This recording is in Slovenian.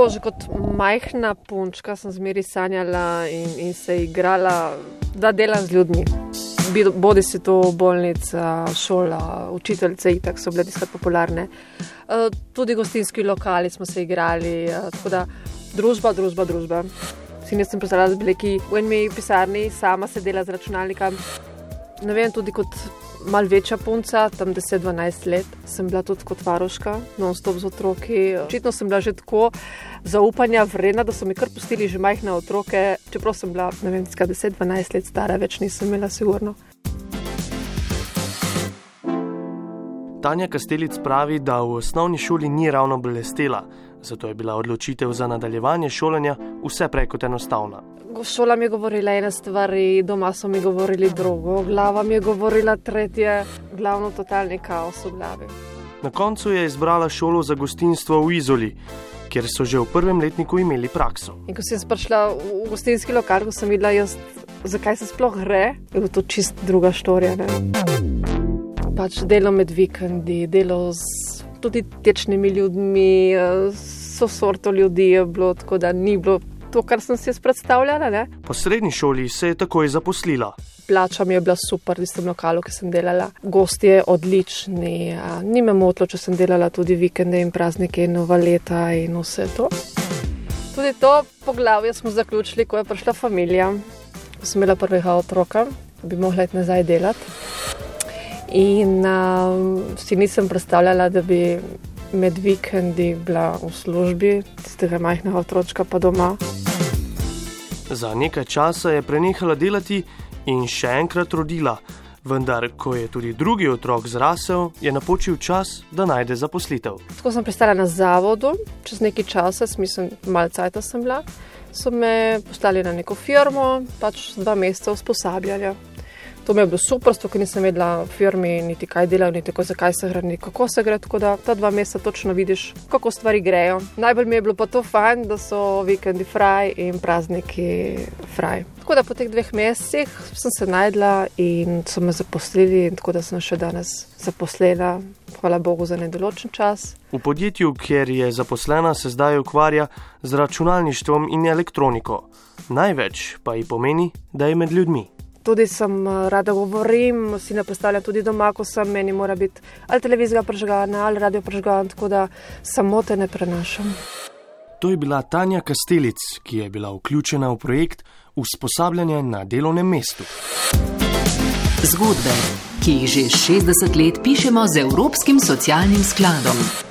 Tako že kot majhna punčka sem zmeri sanjala in, in se igrala, da delam z ljudmi. Bodi si to bolnica, šola, učiteljice, tako so bile tiskati popularne. Eh, tudi gostinski lokali smo se igrali, eh, tako da družba, družba, družba. Si nisem predstavljala, da bi bili v eni pisarni, sama sedela z računalnikom. Ne vem, tudi kot mal večja punca, tam 10-12 let, sem bila tudi kot varoška, non-stop z otroki. Očitno sem bila že tako zaupanja vredna, da so mi kar pustili že majhne otroke, čeprav sem bila, ne vem, 10-12 let stara, več nisem imela, sigurno. Tanja Kastelic pravi, da v osnovni šoli ni ravno blestela, zato je bila odločitev za nadaljevanje šolanja vse prej kot enostavna. Šola mi je govorila ena stvar, doma so mi govorili drugo, glava mi je govorila tretje, glavno totalni kaos v glavi. Na koncu je izbrala šolo za gostinstvo v Izoli, kjer so že v prvem letniku imeli prakso. In ko sem prišla v gostinski lokal, ko sem videla, jaz, zakaj se sploh gre, je to čist druga štorija. Ne? Pač delo med vikendi, delo z tudi tečnimi ljudmi, so sorto ljudi je bilo, tako da ni bilo to, kar sem si predstavljala. Ne? Po srednji šoli se je takoj zaposlila. Plača mi je bila super, da sem lokalu, ki sem delala. Gosti je odlični, ni me motilo, če sem delala tudi vikende in praznike in nova leta in vse to. Tudi to poglavje smo zaključili, ko je prišla familija. Ko sem imela prvega otroka, bi mogla iti nazaj delati. In uh, si nisem predstavljala, da bi med vikendi bila v službi, tistega majhnega otroka pa doma. Za nekaj časa je prenehala delati in še enkrat rodila, vendar, ko je tudi drugi otrok zrasel, je napočil čas, da najde zaposlitev. Tako sem pristala na zavodu, čez nekaj časa, mislim, malce časa sem bila, so me poslali na neko firmo, pač dva meseca usposabljali. To mi je bilo super, zato nisem vedela v firmi, niti kaj delajo, niti tako, zakaj se gre, kako se gre. Tako da ta dva meseca točno vidiš, kako stvari grejo. Najbolj mi je bilo pa to fajn, da so vikendi fraj in prazniki fraj. Tako da po teh dveh mesecih sem se najdla in so me zaposlili, in tako da sem še danes zaposlena. Hvala Bogu za nedoločen čas. V podjetju, kjer je zaposlena, se zdaj ukvarja z računalništvom in elektroniko. Največ pa ji pomeni, da je med ljudmi tudi sem eh, rada govorim, si ne predstavljam tudi doma, ko sem meni mora biti ali televizija prežgana ali radio prežgan, tako da samo te ne prenašam. To je bila Tanja Kastelic, ki je bila vključena v projekt usposabljanja na delovnem mestu. Zgodbe, ki jih že 60 let pišemo z Evropskim socialnim skladom.